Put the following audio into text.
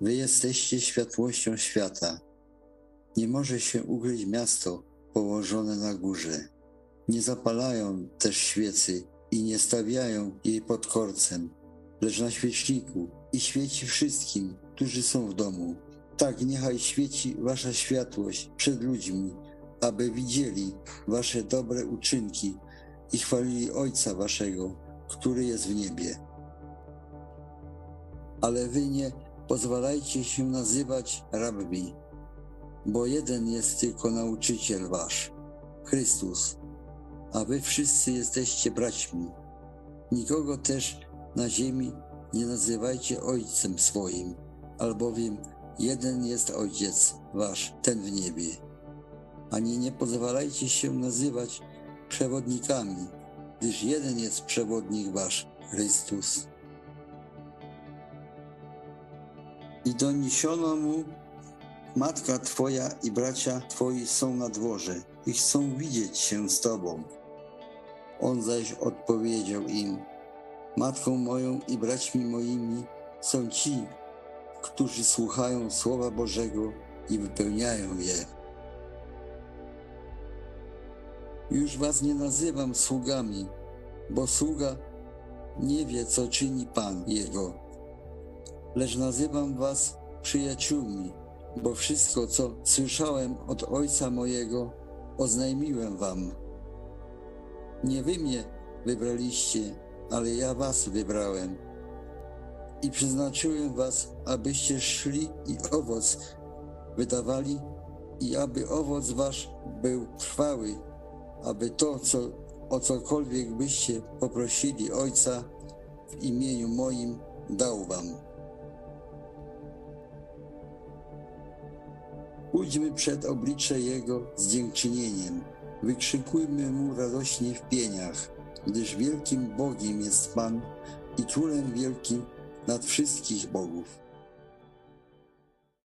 Wy jesteście światłością świata. Nie może się ukryć miasto położone na górze. Nie zapalają też świecy i nie stawiają jej pod korcem, lecz na świeczniku i świeci wszystkim, którzy są w domu. Tak niechaj świeci wasza światłość przed ludźmi, aby widzieli wasze dobre uczynki i chwalili Ojca waszego, który jest w niebie. Ale wy nie pozwalajcie się nazywać rabbi, bo jeden jest tylko nauczyciel wasz, Chrystus, a wy wszyscy jesteście braćmi. Nikogo też na ziemi nie nazywajcie ojcem swoim, albowiem jeden jest ojciec wasz, ten w niebie. Ani nie pozwalajcie się nazywać przewodnikami, gdyż jeden jest przewodnik wasz, Chrystus. I doniesiono mu, matka twoja i bracia twoi są na dworze i chcą widzieć się z tobą. On zaś odpowiedział im, matką moją i braćmi moimi są ci, którzy słuchają Słowa Bożego i wypełniają je. Już was nie nazywam sługami, bo sługa nie wie, co czyni Pan jego. Lecz nazywam was przyjaciółmi, bo wszystko, co słyszałem od Ojca mojego, oznajmiłem wam. Nie wy mnie wybraliście, ale ja was wybrałem i przeznaczyłem was, abyście szli i owoc wydawali i aby owoc wasz był trwały, aby to, co, o cokolwiek byście poprosili Ojca w imieniu moim, dał wam. Pójdźmy przed oblicze Jego z dziękczynieniem, wykrzykujmy Mu radośnie w pieniach, gdyż wielkim Bogiem jest Pan i Królem wielkim nad wszystkich bogów.